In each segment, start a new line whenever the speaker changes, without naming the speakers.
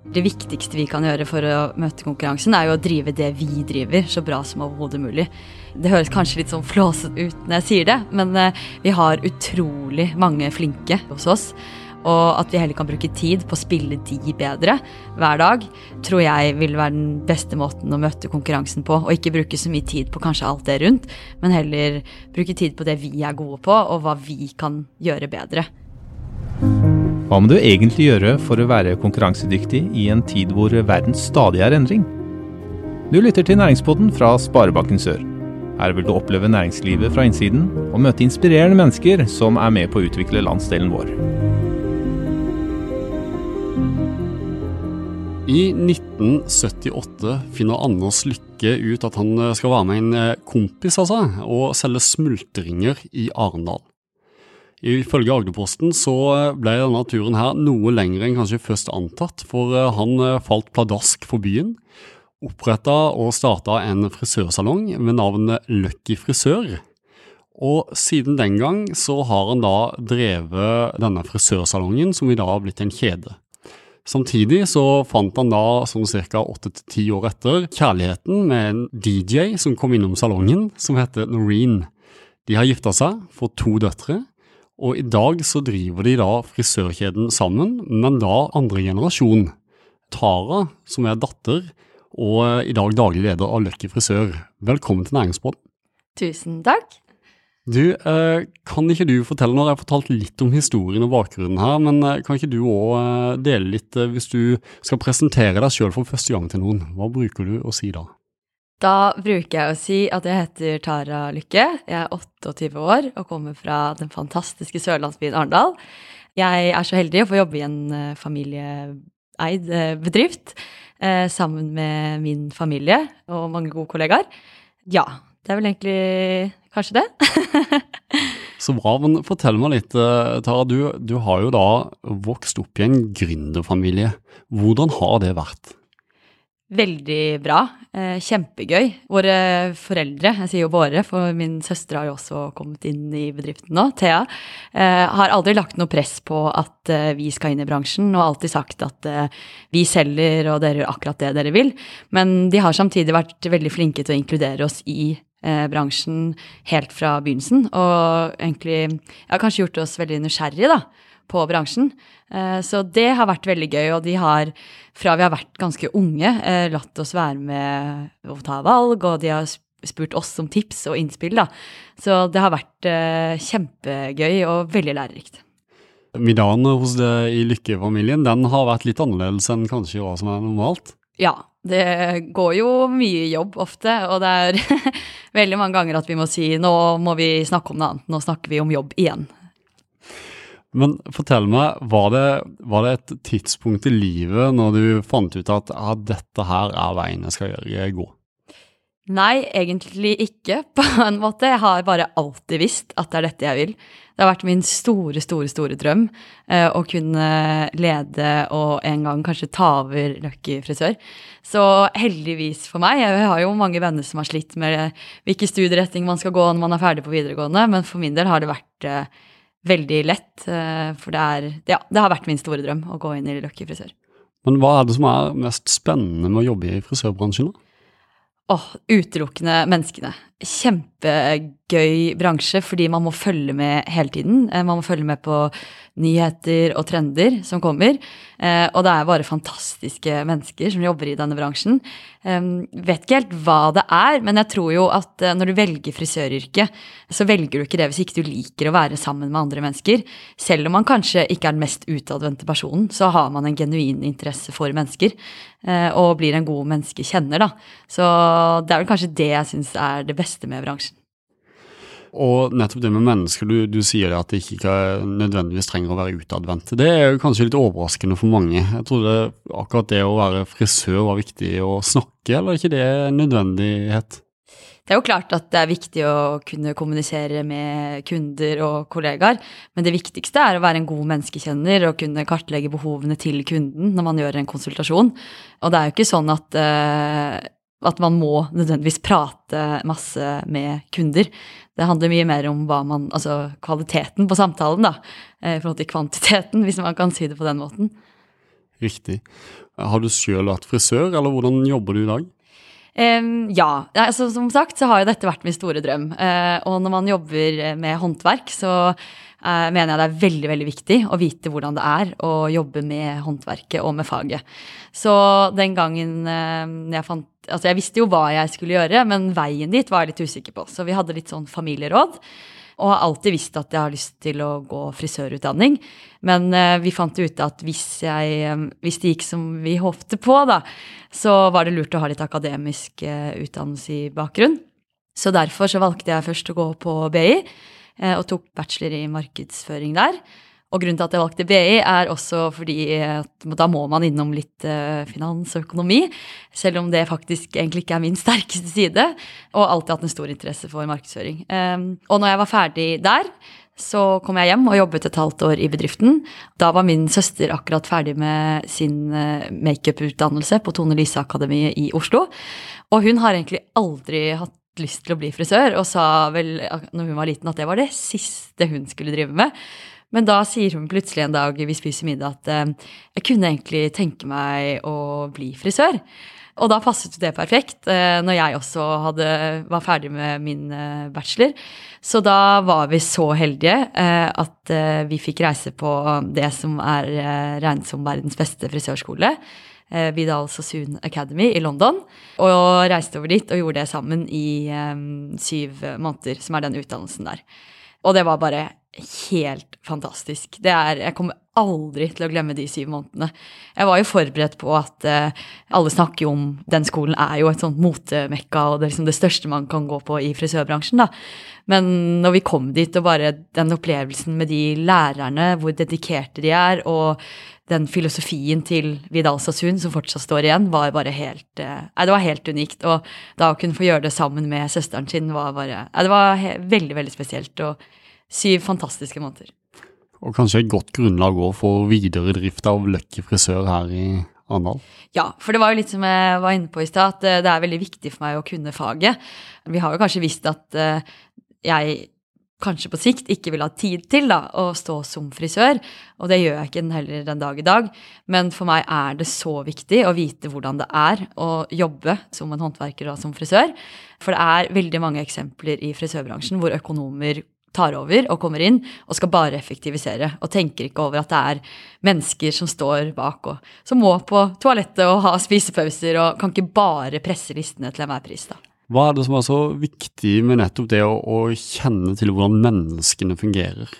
Det viktigste vi kan gjøre for å møte konkurransen, er jo å drive det vi driver, så bra som overhodet mulig. Det høres kanskje litt sånn flåsete ut når jeg sier det, men eh, vi har utrolig mange flinke hos oss. Og at vi heller kan bruke tid på å spille de bedre hver dag, tror jeg vil være den beste måten å møte konkurransen på. Og ikke bruke så mye tid på kanskje alt det rundt, men heller bruke tid på det vi er gode på, og hva vi kan gjøre bedre.
Hva må du egentlig gjøre for å være konkurransedyktig i en tid hvor verden stadig er endring? Du lytter til Næringspodden fra Sparebanken Sør. Her vil du oppleve næringslivet fra innsiden og møte inspirerende mennesker som er med på å utvikle landsdelen vår.
I 1978 finner Anders Lykke ut at han skal være med en eh, kompis seg og selge smultringer i Arendal. Ifølge Agderposten så eh, ble denne turen her noe lengre enn kanskje først antatt, for han falt pladask for byen, oppretta og starta en frisørsalong med navnet Lucky Frisør. Og siden den gang så har han da drevet denne frisørsalongen, som i dag har blitt en kjede. Samtidig så fant han da, sånn ca. åtte til ti år etter, kjærligheten med en DJ som kom innom salongen, som heter Noreen. De har gifta seg, fått to døtre, og i dag så driver de da frisørkjeden sammen, men da andre generasjon. Tara, som er datter, og i dag daglig leder av Lucky frisør. Velkommen til Næringsbåten.
Tusen takk.
Du, eh, kan ikke du fortelle, nå har jeg fortalt litt om historien og bakgrunnen her, men eh, kan ikke du òg eh, dele litt hvis du skal presentere deg sjøl for første gang til noen? Hva bruker du å si da?
Da bruker jeg å si at jeg heter Tara Lykke. Jeg er 28 år og kommer fra den fantastiske sørlandsbyen Arendal. Jeg er så heldig å få jobbe i en familieeid bedrift sammen med min familie og mange gode kollegaer. Ja, det er vel egentlig kanskje det.
Så bra. Men fortell meg litt, eh, Tara. Du, du, har jo da vokst opp i en gründerfamilie. Hvordan har det vært?
Veldig bra. Eh, kjempegøy. Våre foreldre, jeg sier jo våre, for min søster har jo også kommet inn i bedriften nå, Thea, eh, har aldri lagt noe press på at vi skal inn i bransjen, og alltid sagt at vi selger og dere gjør akkurat det dere vil. Men de har samtidig vært veldig flinke til å inkludere oss i eh, bransjen helt fra begynnelsen. Og egentlig ja, kanskje gjort oss veldig nysgjerrige da, på bransjen. Eh, så det har vært veldig gøy, og de har, fra vi har vært ganske unge, eh, latt oss være med å ta valg, og de har spurt oss om tips og innspill. da. Så det har vært eh, kjempegøy og veldig lærerikt.
Middagen hos deg i Lykke-familien den har vært litt annerledes enn kanskje hva som er normalt?
Ja, det går jo mye jobb ofte, og det er veldig mange ganger at vi må si nå må vi snakke om noe annet, nå snakker vi om jobb igjen.
Men fortell meg, var det, var det et tidspunkt i livet når du fant ut at ja, dette her er veien jeg skal gjøre, gå?
Nei, egentlig ikke, på en måte. Jeg har bare alltid visst at det er dette jeg vil. Det har vært min store, store, store drøm eh, å kunne lede og en gang kanskje ta over Lucky frisør. Så heldigvis for meg, jeg har jo mange venner som har slitt med hvilken studieretning man skal gå når man er ferdig på videregående, men for min del har det vært eh, veldig lett. Eh, for det, er, ja, det har vært min store drøm å gå inn i Lucky frisør.
Men hva er det som er mest spennende med å jobbe i frisørbransjen? da?
Åh, utelukkende menneskene. Kjempegøy bransje fordi man må følge med hele tiden. Eh, man må følge med på nyheter og trender som kommer. Eh, og det er bare fantastiske mennesker som jobber i denne bransjen. Vet ikke helt hva det er, men jeg tror jo at eh, når du velger frisøryrket, så velger du ikke det hvis ikke du liker å være sammen med andre mennesker. Selv om man kanskje ikke er den mest utadvendte personen, så har man en genuin interesse for mennesker. Og blir en god menneskekjenner, da. Så det er vel kanskje det jeg syns er det beste med bransjen.
Og nettopp det med mennesker, du, du sier at det ikke nødvendigvis trenger å være utadvendte. Det er jo kanskje litt overraskende for mange. Jeg trodde akkurat det å være frisør var viktig å snakke, eller er ikke det en nødvendighet?
Det er jo klart at det er viktig å kunne kommunisere med kunder og kollegaer, men det viktigste er å være en god menneskekjenner og kunne kartlegge behovene til kunden når man gjør en konsultasjon. Og det er jo ikke sånn at uh, at man må nødvendigvis prate masse med kunder. Det handler mye mer om hva man, altså kvaliteten på samtalen, da, eh, i forhold til kvantiteten, hvis man kan si det på den måten.
Riktig. Har du sjøl vært frisør, eller hvordan jobber du i dag?
Um, ja. Altså, som sagt så har jo dette vært min store drøm. Uh, og når man jobber med håndverk, så uh, mener jeg det er veldig veldig viktig å vite hvordan det er å jobbe med håndverket og med faget. Så den gangen uh, jeg fant Altså jeg visste jo hva jeg skulle gjøre, men veien dit var jeg litt usikker på. Så vi hadde litt sånn familieråd og har alltid visst at jeg har lyst til å gå frisørutdanning. Men eh, vi fant ut at hvis, jeg, um, hvis, det gikk som vi håpte på, da, så var det lurt å ha litt akademisk eh, utdannelse i bakgrunn. Så derfor så valgte jeg først å gå på BI, eh, og tok bachelor i markedsføring der. Og grunnen til at jeg valgte BI, er også fordi at da må man innom litt uh, finans og økonomi. Selv om det faktisk egentlig ikke er min sterkeste side. Og alltid hatt en stor interesse for markedsføring. Um, og når jeg var ferdig der, så kom jeg hjem og jobbet et halvt år i bedriften. Da var min søster akkurat ferdig med sin uh, makeup-utdannelse på Tone Lise Akademiet i Oslo. Og hun har egentlig aldri hatt lyst til å bli frisør, og sa vel når hun var liten at det var det siste hun skulle drive med. Men da sier hun plutselig en dag vi spiser middag at uh, jeg kunne egentlig tenke meg å bli frisør. Og da passet det perfekt uh, når jeg også hadde, var ferdig med min uh, bachelor. Så da var vi så heldige at vi fikk reise på det som er regnet som verdens beste frisørskole. Vidal Sassoon Academy i London. Og reiste over dit og gjorde det sammen i syv måneder, som er den utdannelsen der. Og det var bare helt fantastisk. Det er, jeg kommer aldri til å glemme de syv månedene. Jeg var jo forberedt på at uh, alle snakker jo om Den skolen er jo et sånt motemekka, og det er liksom det største man kan gå på i frisørbransjen, da. Men når vi kom dit, og bare den opplevelsen med de lærerne, hvor dedikerte de er, og den filosofien til Vidal Sassoon som fortsatt står igjen, var bare helt uh, Nei, det var helt unikt. Og da å kunne få gjøre det sammen med søsteren sin var bare Nei, det var veldig, veldig spesielt. og syv fantastiske måneder.
Og kanskje et godt grunnlag òg for videre drift av Lucky frisør her i Arendal?
Ja, for det var jo litt som jeg var inne på i stad, at eh, det er veldig viktig for meg å kunne faget. Vi har jo kanskje visst at eh, jeg kanskje på sikt ikke vil ha tid til da, å stå som frisør, og det gjør jeg ikke heller den dag i dag. Men for meg er det så viktig å vite hvordan det er å jobbe som en håndverker og som frisør. For det er veldig mange eksempler i frisørbransjen hvor økonomer tar over og kommer inn og skal bare effektivisere. Og tenker ikke over at det er mennesker som står bak og som må på toalettet og ha spisepauser og kan ikke bare presse listene til enhver pris. da.
Hva er det som er så viktig med nettopp det å, å kjenne til hvordan menneskene fungerer?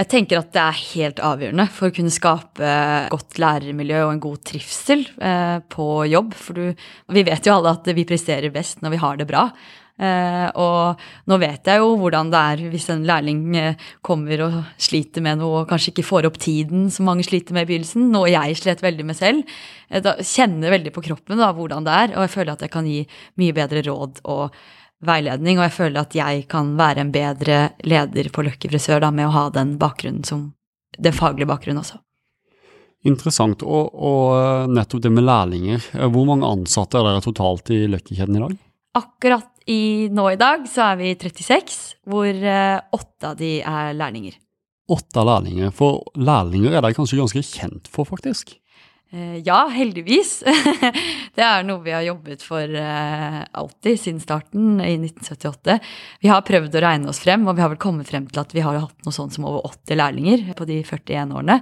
Jeg tenker at det er helt avgjørende for å kunne skape godt lærermiljø og en god trivsel eh, på jobb. For du, vi vet jo alle at vi presterer best når vi har det bra. Uh, og nå vet jeg jo hvordan det er hvis en lærling uh, kommer og sliter med noe og kanskje ikke får opp tiden som mange sliter med i begynnelsen, noe jeg slet veldig med selv. Uh, da kjenner veldig på kroppen da, hvordan det er, og jeg føler at jeg kan gi mye bedre råd og veiledning, og jeg føler at jeg kan være en bedre leder på Løkke frisør da, med å ha den bakgrunnen som den faglige bakgrunnen også.
Interessant. Og, og nettopp det med lærlinger. Hvor mange ansatte er dere totalt i Løkkekjeden i dag?
Akkurat i, nå i dag så er vi 36, hvor eh, åtte av de er lærlinger.
Åtte lærlinger. For lærlinger er de kanskje ganske kjent for, faktisk?
Eh, ja, heldigvis. det er noe vi har jobbet for eh, alltid siden starten i 1978. Vi har prøvd å regne oss frem, og vi har vel kommet frem til at vi har hatt noe sånt som over 80 lærlinger på de 41 årene.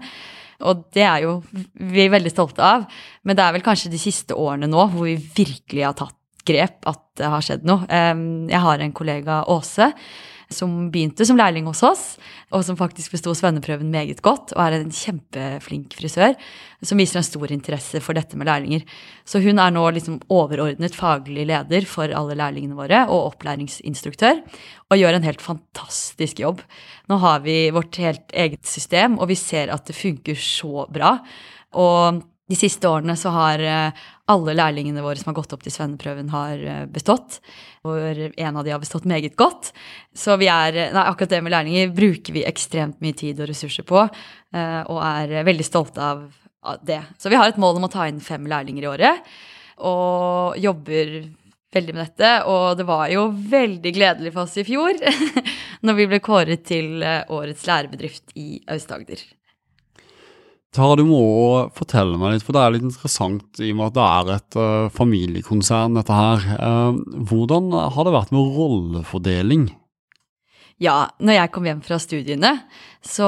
Og det er jo vi er veldig stolte av. Men det er vel kanskje de siste årene nå hvor vi virkelig har tatt grep at det har skjedd noe. Jeg har en kollega, Åse, som begynte som lærling hos oss, og som faktisk besto svenneprøven meget godt, og er en kjempeflink frisør, som viser en stor interesse for dette med lærlinger. Så hun er nå liksom overordnet faglig leder for alle lærlingene våre, og opplæringsinstruktør, og gjør en helt fantastisk jobb. Nå har vi vårt helt eget system, og vi ser at det funker så bra. Og de siste årene så har eh, alle lærlingene våre som har gått opp til svenneprøven, har eh, bestått. Hvor en av de har bestått meget godt. Så vi er, nei, akkurat det med lærlinger bruker vi ekstremt mye tid og ressurser på, eh, og er veldig stolte av det. Så vi har et mål om å ta inn fem lærlinger i året, og jobber veldig med dette. Og det var jo veldig gledelig for oss i fjor når vi ble kåret til årets lærebedrift i Aust-Agder.
Tara, du må fortelle meg litt, for det er litt interessant i og med at det er et uh, familiekonsern, dette her. Uh, hvordan har det vært med rollefordeling?
Ja, når jeg kom hjem fra studiene, så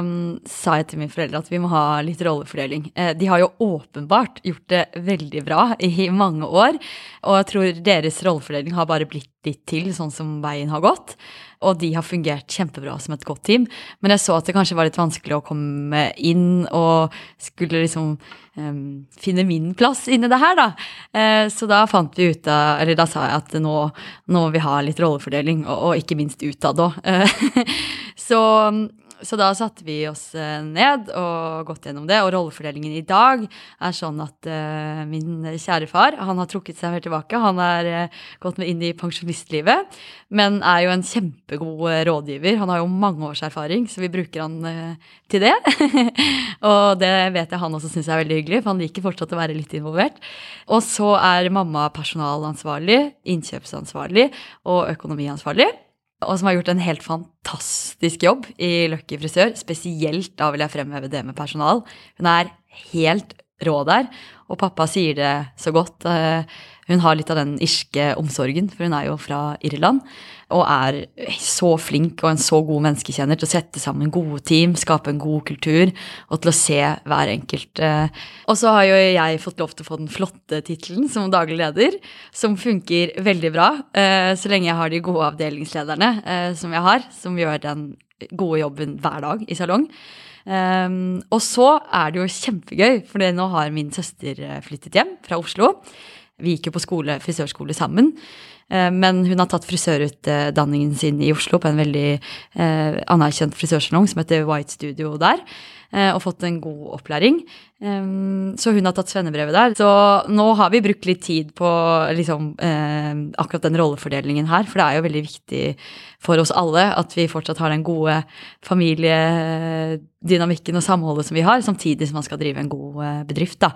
um, sa jeg til mine foreldre at vi må ha litt rollefordeling. Eh, de har jo åpenbart gjort det veldig bra i mange år, og jeg tror deres rollefordeling har bare blitt litt til sånn som veien har gått. Og de har fungert kjempebra som et godt team. Men jeg så at det kanskje var litt vanskelig å komme inn og skulle liksom um, finne min plass inni det her, da. Uh, så da fant vi ut av Eller da sa jeg at nå, nå må vi ha litt rollefordeling, og, og ikke minst utad òg. Uh, så så da satte vi oss eh, ned og gått gjennom det. Og rollefordelingen i dag er sånn at uh, min kjære far han har trukket seg helt tilbake. Han er uh, gått med inn i pensjonistlivet, men er jo en kjempegod rådgiver. Han har jo mange års erfaring, så vi bruker han uh, til det. og det vet jeg han også syns er veldig hyggelig, for han liker fortsatt å være litt involvert. Og så er mamma personalansvarlig, innkjøpsansvarlig og økonomiansvarlig og som har gjort en helt fantastisk jobb i Lucky frisør. Spesielt da vil jeg fremheve det med personal. Hun er helt rå der, og pappa sier det så godt. Eh, hun har litt av den irske omsorgen, for hun er jo fra Irland. Og er så flink og en så god menneskekjenner til å sette sammen gode team, skape en god kultur og til å se hver enkelt. Eh. Og så har jo jeg fått lov til å få den flotte tittelen som daglig leder, som funker veldig bra eh, så lenge jeg har de gode avdelingslederne eh, som jeg har, som gjør den gode jobben hver dag i salong. Um, og så er det jo kjempegøy, for nå har min søster flyttet hjem fra Oslo. Vi gikk jo på skole, frisørskole sammen. Eh, men hun har tatt frisørutdanningen sin i Oslo på en veldig eh, anerkjent frisørsalong som heter White Studio der, og fått en god opplæring. Så hun har tatt svennebrevet der. Så nå har vi brukt litt tid på liksom, akkurat den rollefordelingen her, for det er jo veldig viktig for oss alle at vi fortsatt har den gode familiedynamikken og samholdet som vi har, samtidig som man skal drive en god bedrift. da.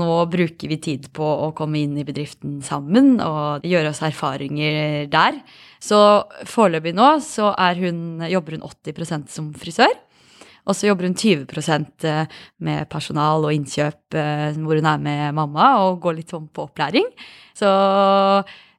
Nå bruker vi tid på å komme inn i bedriften sammen og gjøre oss erfaringer der. Så foreløpig nå så hun, jobber hun 80% som frisør. Og så jobber hun 20 eh, med personal og innkjøp, eh, hvor hun er med mamma og går litt sånn på opplæring. Så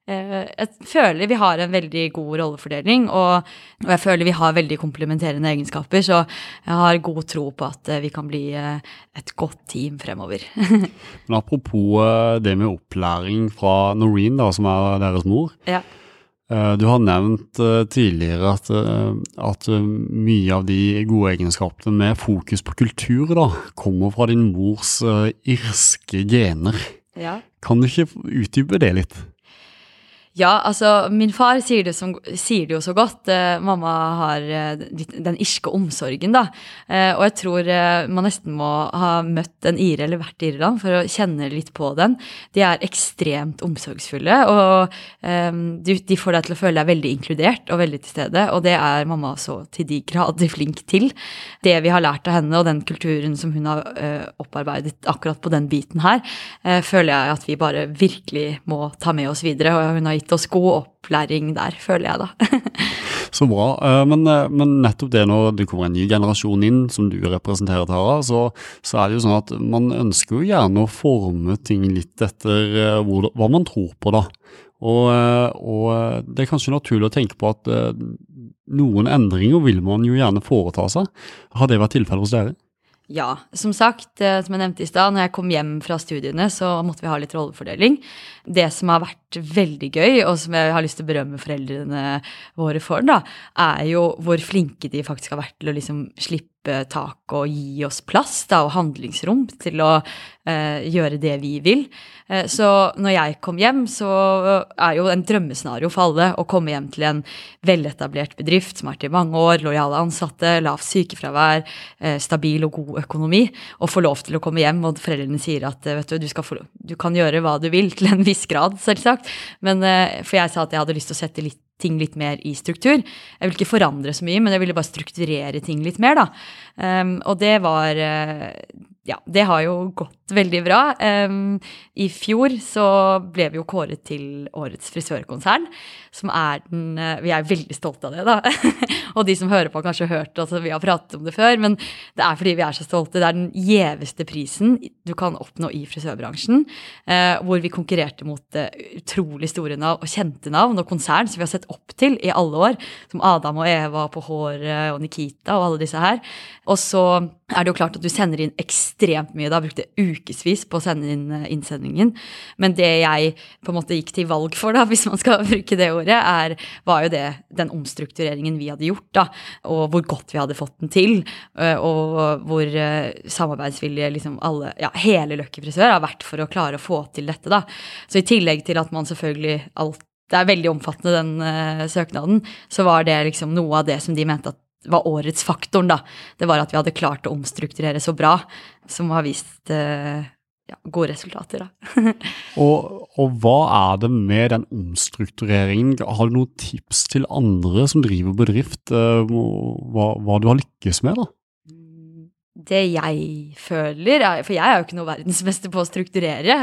Eh, jeg føler vi har en veldig god rollefordeling, og, jeg føler vi har veldig komplementerende egenskaper, så jeg har god tro på at vi kan bli et godt team fremover.
Men apropos det med opplæring fra Noreen, da, som er deres mor.
Ja.
Du har nevnt tidligere at, at, mye av de gode egenskapene med fokus på kultur da, kommer fra din mors irske gener.
Ja.
Kan du ikke utdype det litt?
Ja, altså min far sier det, som, sier det jo så godt. Eh, mamma har uh, den irske omsorgen, da. Eh, og jeg tror man nesten må ha møtt en ire eller vært i Irland for å kjenne litt på den. De er ekstremt omsorgsfulle, og um, de, de, får deg til å føle deg veldig inkludert og veldig til stede. Og det er mamma så til de grader flink til. Det vi har lært av henne, og den kulturen som hun har opparbeidet akkurat på den biten her, føler jeg at vi bare virkelig må ta med oss videre. og hun har gitt gitt oss god opplæring der, føler jeg da.
så bra. Eh, men, eh, men, nettopp det når det kommer en ny generasjon inn, som du representerer, Tara, så, så, er det jo sånn at man ønsker jo gjerne å forme ting litt etter eh, hvor, hva man tror på, da. Og, og, det er kanskje naturlig å tenke på at noen endringer vil man jo gjerne foreta seg. Har det vært tilfellet hos dere?
Ja, som sagt, som jeg nevnte i stad, når jeg kom hjem fra studiene, så måtte vi ha litt rollefordeling. Det som har vært veldig gøy, og som jeg har lyst til å berømme foreldrene våre for, da, er jo hvor flinke de faktisk har vært til å liksom slippe tak og gi oss plass da, og handlingsrom til å eh, gjøre det vi vil. Eh, så når jeg kom hjem, så er jo en drømmescenario for alle å komme hjem til en veletablert bedrift som har vært i mange år, lojale ansatte, lavt sykefravær, eh, stabil og god økonomi, og få lov til å komme hjem, og foreldrene sier at eh, vet du, du, få, du kan gjøre hva du vil, til en viss grad, selvsagt. Men, eh, for jeg sa at jeg hadde lyst til å sette litt ting litt mer i struktur. Jeg ville ikke forandre så mye, men jeg ville bare strukturere ting litt mer, da. Um, og det var uh, ja, det har jo gått veldig bra. Um, I fjor så ble vi jo kåret til årets frisørkonsern, som er den uh, Vi er veldig stolte av det, da. og de som hører på, har kanskje hørt at vi har pratet om det før, men det er fordi vi er så stolte. Det er den gjeveste prisen du kan oppnå i frisørbransjen, uh, hvor vi konkurrerte mot uh, utrolig store navn og kjente navn og konsern som vi har sett opp til i alle år, som Adam og Eva på Håret og Nikita og alle disse her. Og så er det jo klart at du sender inn ekstremt mye. Da brukte jeg ukevis på å sende inn eh, innsendingen. Men det jeg på en måte gikk til valg for, da, hvis man skal bruke det ordet, er, var jo det den omstruktureringen vi hadde gjort, da. Og hvor godt vi hadde fått den til. Eh, og hvor samarbeidsvilje samarbeidsvillige liksom alle, ja, hele Løkke frisør har vært for å klare å få til dette, da. Så i tillegg til at man selvfølgelig alt det er veldig omfattende, den uh, søknaden, så var det liksom noe av det som de mente at var årets faktoren, da. Det var at vi hadde klart å omstrukturere så bra, som har vist eh, ja, gode resultater, da.
og, og, hva er det med den omstruktureringen? Har du noen tips til andre som driver bedrift, eh, hva, hva du har lykkes med, da?
Det jeg føler, for jeg er jo ikke noe verdensmester på å strukturere.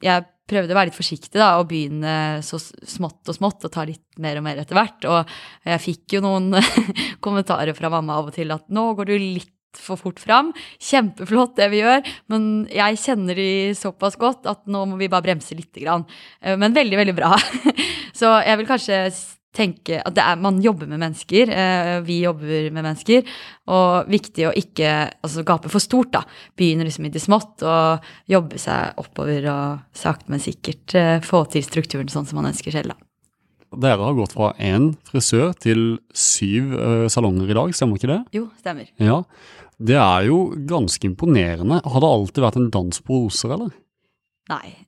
Jeg prøvde å være litt forsiktig da, og begynne så smått og smått og ta litt mer og mer etter hvert. Og jeg fikk jo noen kommentarer fra mamma av og til at nå går du litt for fort fram. Kjempeflott det vi gjør, men jeg kjenner de såpass godt at nå må vi bare bremse lite grann. Eh, men veldig, veldig bra. Så jeg vil kanskje tenke at er, man jobber med mennesker. Eh, vi jobber med mennesker. Og viktig å ikke altså, gape for stort, da. Begynne liksom i det smått og jobbe seg oppover og sakte, men sikkert eh, få til strukturen sånn som man ønsker selv, da.
Dere har gått fra én frisør til syv uh, salonger i dag, stemmer ikke det?
Jo, stemmer.
Ja, Det er jo ganske imponerende. Har det alltid vært en dans på roser, eller?
Nei.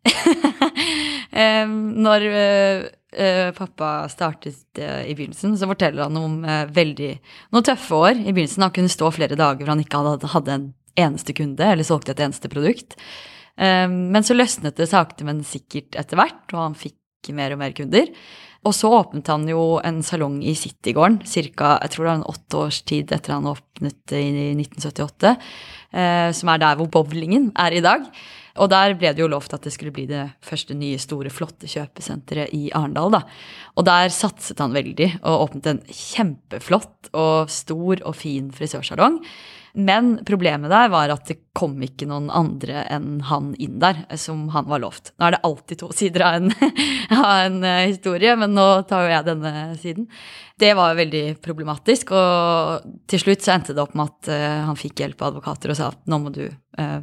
når uh, uh, pappa startet uh, i begynnelsen, så forteller han om veldig noen tøffe år i begynnelsen. Han kunne stå flere dager hvor han ikke hadde, en eneste kunde eller solgte et eneste produkt. men så løsnet det sakte, men sikkert etter hvert, og han fikk mer og mer kunder. Og så åpnet han jo en salong i Citygården ca. åtte års tid etter han åpnet i 1978, som er der hvor bowlingen er i dag. Og der ble det jo lovt at det skulle bli det første nye, store, flotte kjøpesenteret i Arendal, da. Og der satset han veldig og åpnet en kjempeflott og stor og fin frisørsalong. Men problemet der var at det kom ikke noen andre enn han inn der, som han var lovt. Nå er det alltid to sider av en, av en eh, historie, men nå tar jo jeg denne siden. Det var veldig problematisk, og til slutt så endte det opp med at uh, han fikk hjelp av advokater og sa at nå må du uh,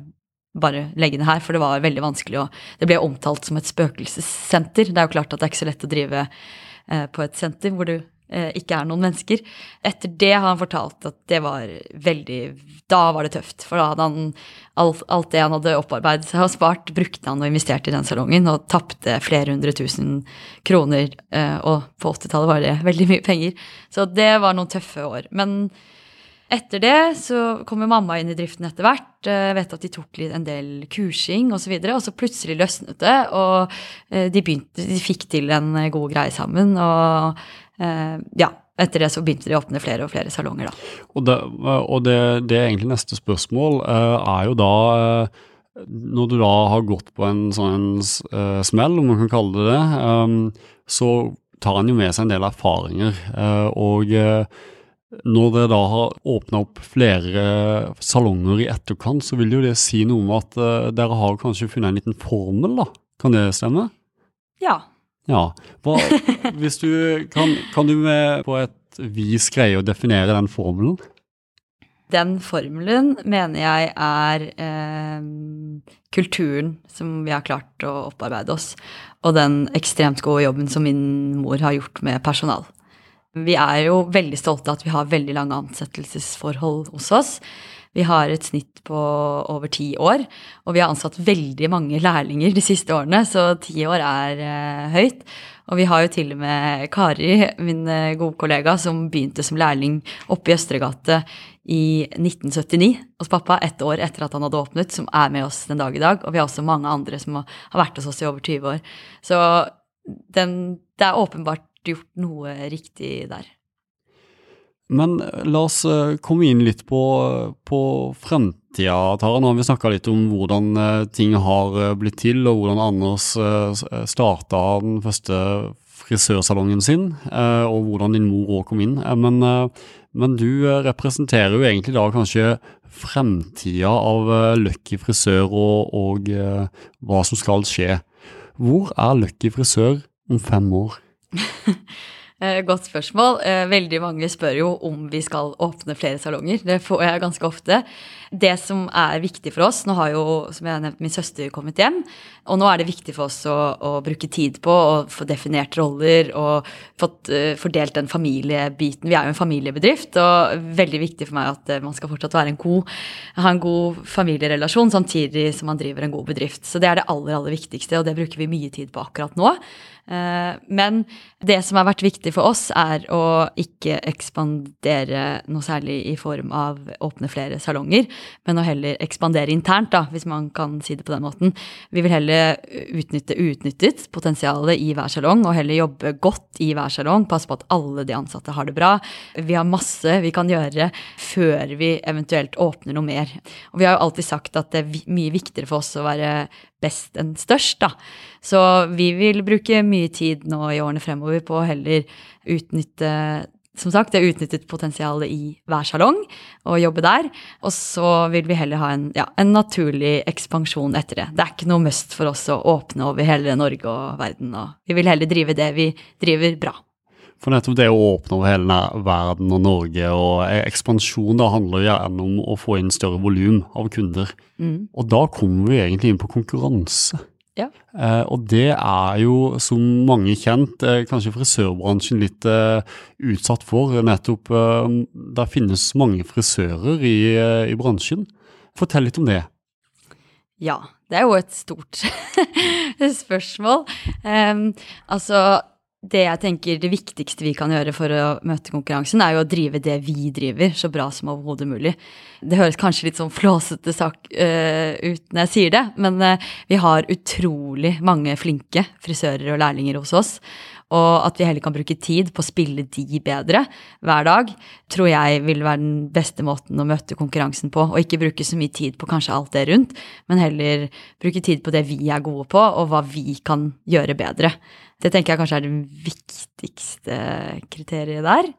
bare legge det her, for det var veldig vanskelig. Og det ble omtalt som et spøkelsessenter. Det er jo klart at det er ikke så lett å drive eh, på et senter hvor du eh, ikke er noen mennesker. Etter det har han fortalt at det var veldig Da var det tøft. For da hadde han alt, alt det han hadde opparbeidet seg og spart, brukte han og investerte i den salongen og tapte flere hundre tusen kroner. Eh, og på 80-tallet var det veldig mye penger. Så det var noen tøffe år. Men etter det så kommer mamma inn i driften etter hvert. Jeg vet at de tok en del kursing osv. Og, så og så plutselig løsnet det, og eh, de, begynte, de fikk til en god greie sammen. Og eh, ja, etter det så begynte de å åpne flere og flere salonger, da.
Og det, og det, det er egentlig neste spørsmål, eh, er jo da Når du da har gått på en sånn smell, om man kan kalle det det, så tar han jo med seg en del erfaringer. og når dere da har åpna opp flere salonger i etterkant, så vil jo det si noe om at uh, dere har kanskje funnet en liten formel, da? Kan det stemme?
Ja.
Ja. Hva, hvis du, kan, kan du med på et vis greie å definere den formelen?
Den formelen mener jeg er eh, kulturen som vi har klart å opparbeide oss, og den ekstremt gode jobben som min mor har gjort med personal. Vi er jo veldig stolte av at vi har veldig lange ansettelsesforhold hos oss. Vi har et snitt på over ti år, og vi har ansatt veldig mange lærlinger de siste årene, så ti år er eh, høyt. Og vi har jo til og med Kari, min eh, gode kollega, som begynte som lærling oppe i Østregate i 1979 hos pappa, ett år etter at han hadde åpnet, som er med oss den dag i dag. Og vi har også mange andre som har vært hos oss i over 20 år. Så den, det er åpenbart gjort noe riktig der.
Men la oss komme inn litt på, på fremtida, Tara. Nå har vi snakka litt om hvordan ting har blitt til, og hvordan Anders starta den første frisørsalongen sin, og hvordan din mor òg kom inn. Men, men, du representerer jo egentlig da kanskje fremtida av Lucky frisør og, og hva som skal skje. Hvor er Lucky frisør om fem år?
Eh, godt spørsmål. Eh, veldig mange spør jo om vi skal åpne flere salonger. Det får jeg ganske ofte. Det som er viktig for oss Nå har jo, som jeg har nevnt, min søster kommet hjem. Og nå er det viktig for oss å, å bruke tid på å få definert roller og fått uh, fordelt den familiebiten. Vi er jo en familiebedrift, og veldig viktig for meg at man skal fortsatt være en god, ha en god familierelasjon samtidig som man driver en god bedrift. Så det er det aller, aller viktigste, og det bruker vi mye tid på akkurat nå. Eh, men det som har vært viktig for oss, er å ikke ekspandere noe særlig i form av åpne flere salonger, men å heller ekspandere internt, da, hvis man kan si det på den måten. Vi vil heller utnytte uutnyttet potensialet i hver salong, og heller jobbe godt i hver salong, passe på at alle de ansatte har det bra. Vi har masse vi kan gjøre før vi eventuelt åpner noe mer. Og vi har jo alltid sagt at det er mye viktigere for oss å være best enn størst, da. Så vi vil bruke mye tid nå i årene fremover på å heller utnytte som sagt, det er utnyttet potensialet i hver salong og jobbe der. Og så vil vi heller ha en, ja, en, naturlig ekspansjon etter det. Det er ikke noe must for oss å åpne over hele Norge og verden. Og vi vil heller drive det vi driver bra.
For nettopp det å åpne over hele verden og Norge og ekspansjon, da handler gjerne om å få inn større volum av kunder. Mm. Og da kommer vi egentlig inn på konkurranse.
Ja.
Eh, og det er jo, som mange kjent, eh, kanskje frisørbransjen litt eh, utsatt for. Nettopp eh, Det finnes mange frisører i, eh, i, bransjen. Fortell litt om det.
Ja, det er jo et stort spørsmål. Um, altså det jeg tenker det viktigste vi kan gjøre for å møte konkurransen, er jo å drive det vi driver, så bra som overhodet mulig. Det høres kanskje litt sånn flåsete sak uh, ut når jeg sier det, men uh, vi har utrolig mange flinke frisører og lærlinger hos oss. Og at vi heller kan bruke tid på å spille de bedre hver dag, tror jeg vil være den beste måten å møte konkurransen på. Og ikke bruke så mye tid på kanskje alt det rundt, men heller bruke tid på det vi er gode på, og hva vi kan gjøre bedre. Det tenker jeg kanskje er det viktigste kriteriet der.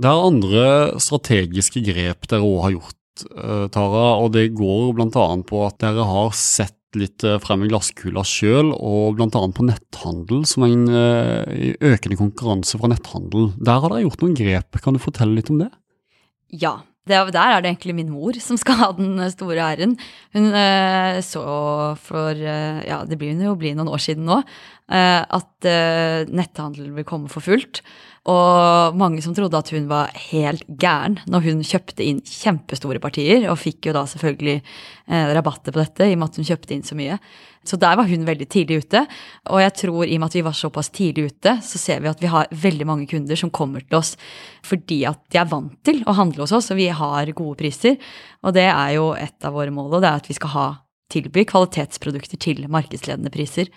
Det er andre strategiske grep dere òg har gjort, eh, Tara, og det går bl.a. på at dere har sett litt eh, frem i glasskula sjøl, og bl.a. på netthandel, som er en uh, økende konkurranse fra netthandel. Der har dere gjort noen grep, kan du fortelle litt om det?
Ja, der er det egentlig min mor som skal ha den store æren. Hun uh, så for ja, det blir jo bli noen år siden nå, at netthandel vil komme for fullt. Og mange som trodde at hun var helt gæren når hun kjøpte inn kjempestore partier, og fikk jo da selvfølgelig eh, rabatter på dette i og med at hun kjøpte inn så mye. Så der var hun veldig tidlig ute. Og jeg tror i og med at vi var såpass tidlig ute, så ser vi at vi har veldig mange kunder som kommer til oss fordi at de er vant til å handle hos oss, og vi har gode priser. Og det er jo et av våre mål, og det er at vi skal ha tilby kvalitetsprodukter til markedsledende priser.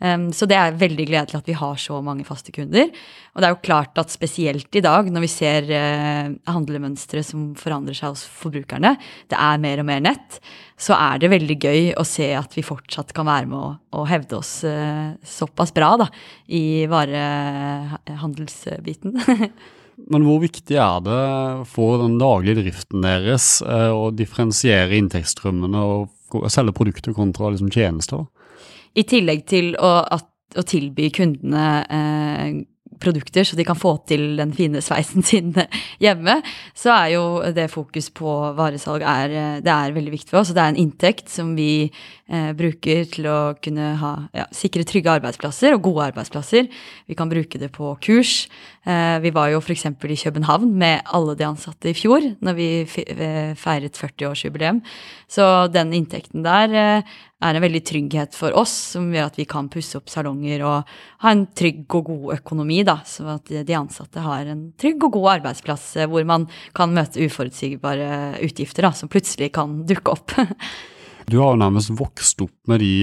Så det er veldig gledelig at vi har så mange faste kunder. Og det er jo klart at spesielt i dag, når vi ser uh, handlemønstre som forandrer seg hos forbrukerne, det er mer og mer nett, så er det veldig gøy å se at vi fortsatt kan være med å, hevde oss uh, såpass bra da, i varehandelsbiten.
Men hvor viktig er det for den daglige driften deres uh, å differensiere inntektsstrømmene og selge produkter kontra liksom, tjenester?
I tillegg til å, at, å tilby kundene eh, produkter, så de kan få til den fine sveisen sin hjemme, så er jo det fokus på varesalg er, det er veldig viktig for oss. Og det er en inntekt som vi eh, bruker til å kunne ha, ja, sikre trygge arbeidsplasser og gode arbeidsplasser. Vi kan bruke det på kurs. Eh, vi var jo f.eks. i København med alle de ansatte i fjor, når vi eh, feiret 40-årsjubileum. Så den inntekten der eh, er en veldig trygghet for oss, som gjør at vi kan pusse opp salonger og ha en trygg og god økonomi, da, så at de ansatte har en trygg og god arbeidsplass hvor man kan møte uforutsigbare utgifter da, som plutselig kan dukke opp.
Du har jo nærmest vokst opp med de,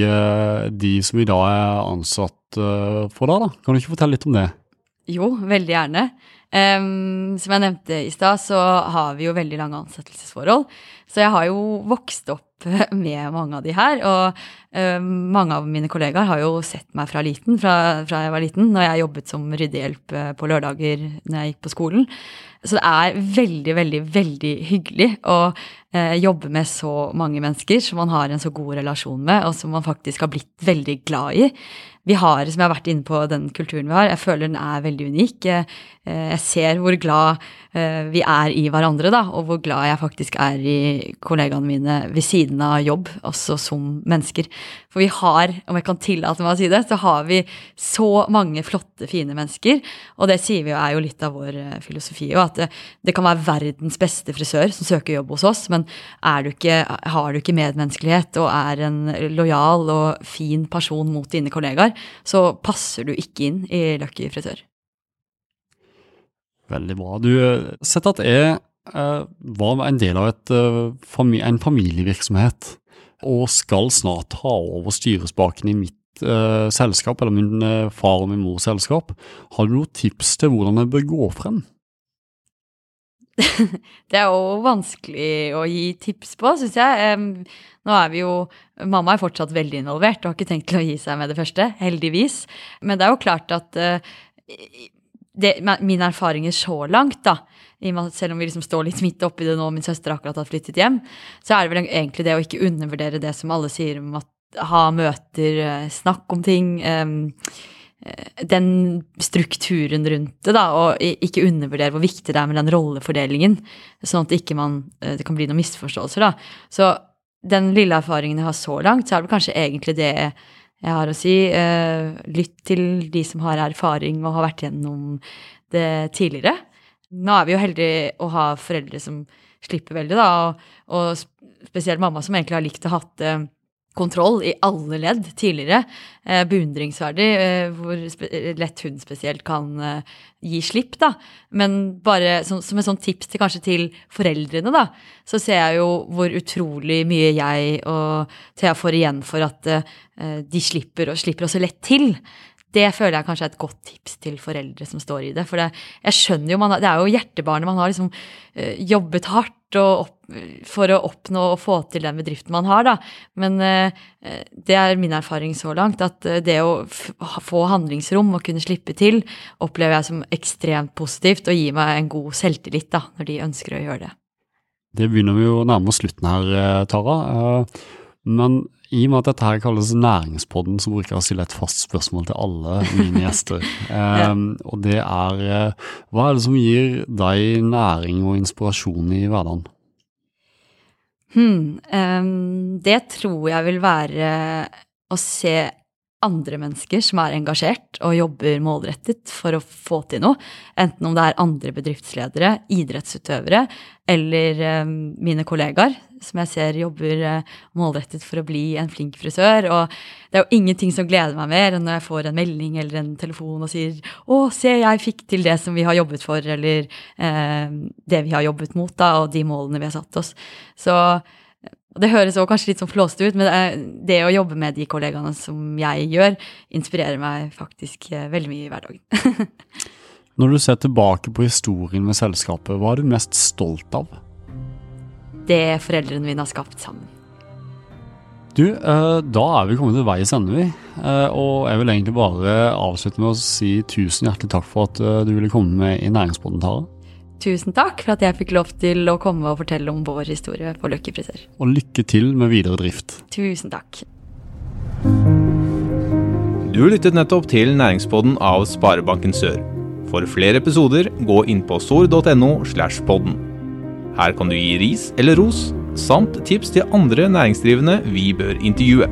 de som i dag er ansatt for deg, da. Kan du ikke fortelle litt om det?
Jo, veldig gjerne. Um, som jeg nevnte i stad, så har vi jo veldig lange ansettelsesforhold. Så jeg har jo vokst opp med mange av de her. Og uh, mange av mine kollegaer har jo sett meg fra liten, fra, fra jeg var liten, når jeg jobbet som ryddehjelp eh, på lørdager når jeg gikk på skolen. Så det er veldig, veldig, veldig hyggelig å uh, jobbe med så mange mennesker som man har en så god relasjon med, og som man faktisk har blitt veldig glad i vi har, som jeg har vært inne på, den kulturen vi har. Jeg føler den er veldig unik. Jeg ser hvor glad vi er i hverandre, da, og hvor glad jeg faktisk er i kollegaene mine ved siden av jobb, også som mennesker. For vi har, om jeg kan tillate meg å si det, så har vi så mange flotte, fine mennesker. Og det sier vi jo er jo litt av vår eh, filosofi, og at det, det kan være verdens beste frisør som søker jobb hos oss, men du ikke, har du ikke medmenneskelighet og er en lojal og fin person mot dine kollegaer, så passer du ikke inn i Lucky frisør.
Veldig bra. Du, sett at jeg eh, var en del av et, eh, en familievirksomhet og skal snart ta over styrespaken i mitt eh, selskap, eller min eh, far og min mors selskap. Har du noen tips til hvordan jeg bør gå frem?
det er jo vanskelig å gi tips på, syns jeg. Nå er vi jo Mamma er fortsatt veldig involvert og har ikke tenkt til å gi seg med det første, heldigvis. Men det er jo klart at uh, det, Mine erfaringer så langt, da, selv om vi liksom står litt midt oppi det nå, min søster akkurat har flyttet hjem, så er det vel egentlig det å ikke undervurdere det som alle sier om at ha møter, snakk om ting. Um, den strukturen rundt det, da, og ikke undervurdere hvor viktig det er med den rollefordelingen, sånn at ikke man, det kan bli noen misforståelser. da. Så den lille erfaringen jeg har så langt, så er det kanskje egentlig det jeg har å si. Eh, lytt til de som har erfaring og har vært gjennom det tidligere. Nå er vi jo heldige å ha foreldre som slipper veldig, da, og, og spesielt mamma som egentlig har likt å hatt det kontroll i alle ledd tidligere. Eh, beundringsverdig eh, hvor lett hun spesielt kan eh, gi slipp, da. Men bare som, som et sånt tips til kanskje til foreldrene, da, så ser jeg jo hvor utrolig mye jeg og Thea får igjen for at eh, de slipper, og slipper også lett til. Det føler jeg kanskje er et godt tips til foreldre som står i det. For det, jeg skjønner jo, man, det er jo hjertebarnet. Man har liksom øh, jobbet hardt opp, for å oppnå og få til den bedriften man har, da. Men øh, det er min erfaring så langt, at det å få handlingsrom og kunne slippe til, opplever jeg som ekstremt positivt og gir meg en god selvtillit da, når de ønsker å gjøre det.
Det begynner vi jo å nærme oss slutten her, Tara. Men i og med at dette her kalles Næringspodden, så bruker jeg å stille et fast spørsmål til alle mine gjester. um, og det er uh, hva er det som gir deg næring og inspirasjon i hverdagen?
Hmm, um, det tror jeg vil være å se andre mennesker som er engasjert og jobber målrettet for å få til noe. Enten om det er andre bedriftsledere, idrettsutøvere eller um, mine kollegaer, som jeg ser jobber uh, målrettet for å bli en flink frisør. Og det er jo ingenting som gleder meg mer enn når jeg får en melding eller en telefon og sier 'Å, se, jeg fikk til det som vi har jobbet for', eller eh, det vi har jobbet mot, da, og de målene vi har satt oss. Så det høres også kanskje litt sånn flåsete ut, men det å jobbe med de kollegaene som jeg gjør, inspirerer meg faktisk eh, veldig mye i hverdagen.
Når du ser tilbake på historien med selskapet, hva er du mest stolt av?
Det foreldrene mine har skapt sammen.
Du, eh, da er vi kommet til veis ende, vi. Eh, og jeg vil egentlig bare avslutte med å si tusen hjertelig takk for at du ville komme med i Næringspodden, Tara.
Tusen takk for at jeg fikk lov til å komme og fortelle om vår historie på Lucky Frisør.
Og lykke til med videre drift.
Tusen takk.
Du lyttet nettopp til Næringspodden av Sparebanken Sør. For flere episoder, gå inn på sor.no slash podden. Her kan du gi ris eller ros, samt tips til andre næringsdrivende vi bør intervjue.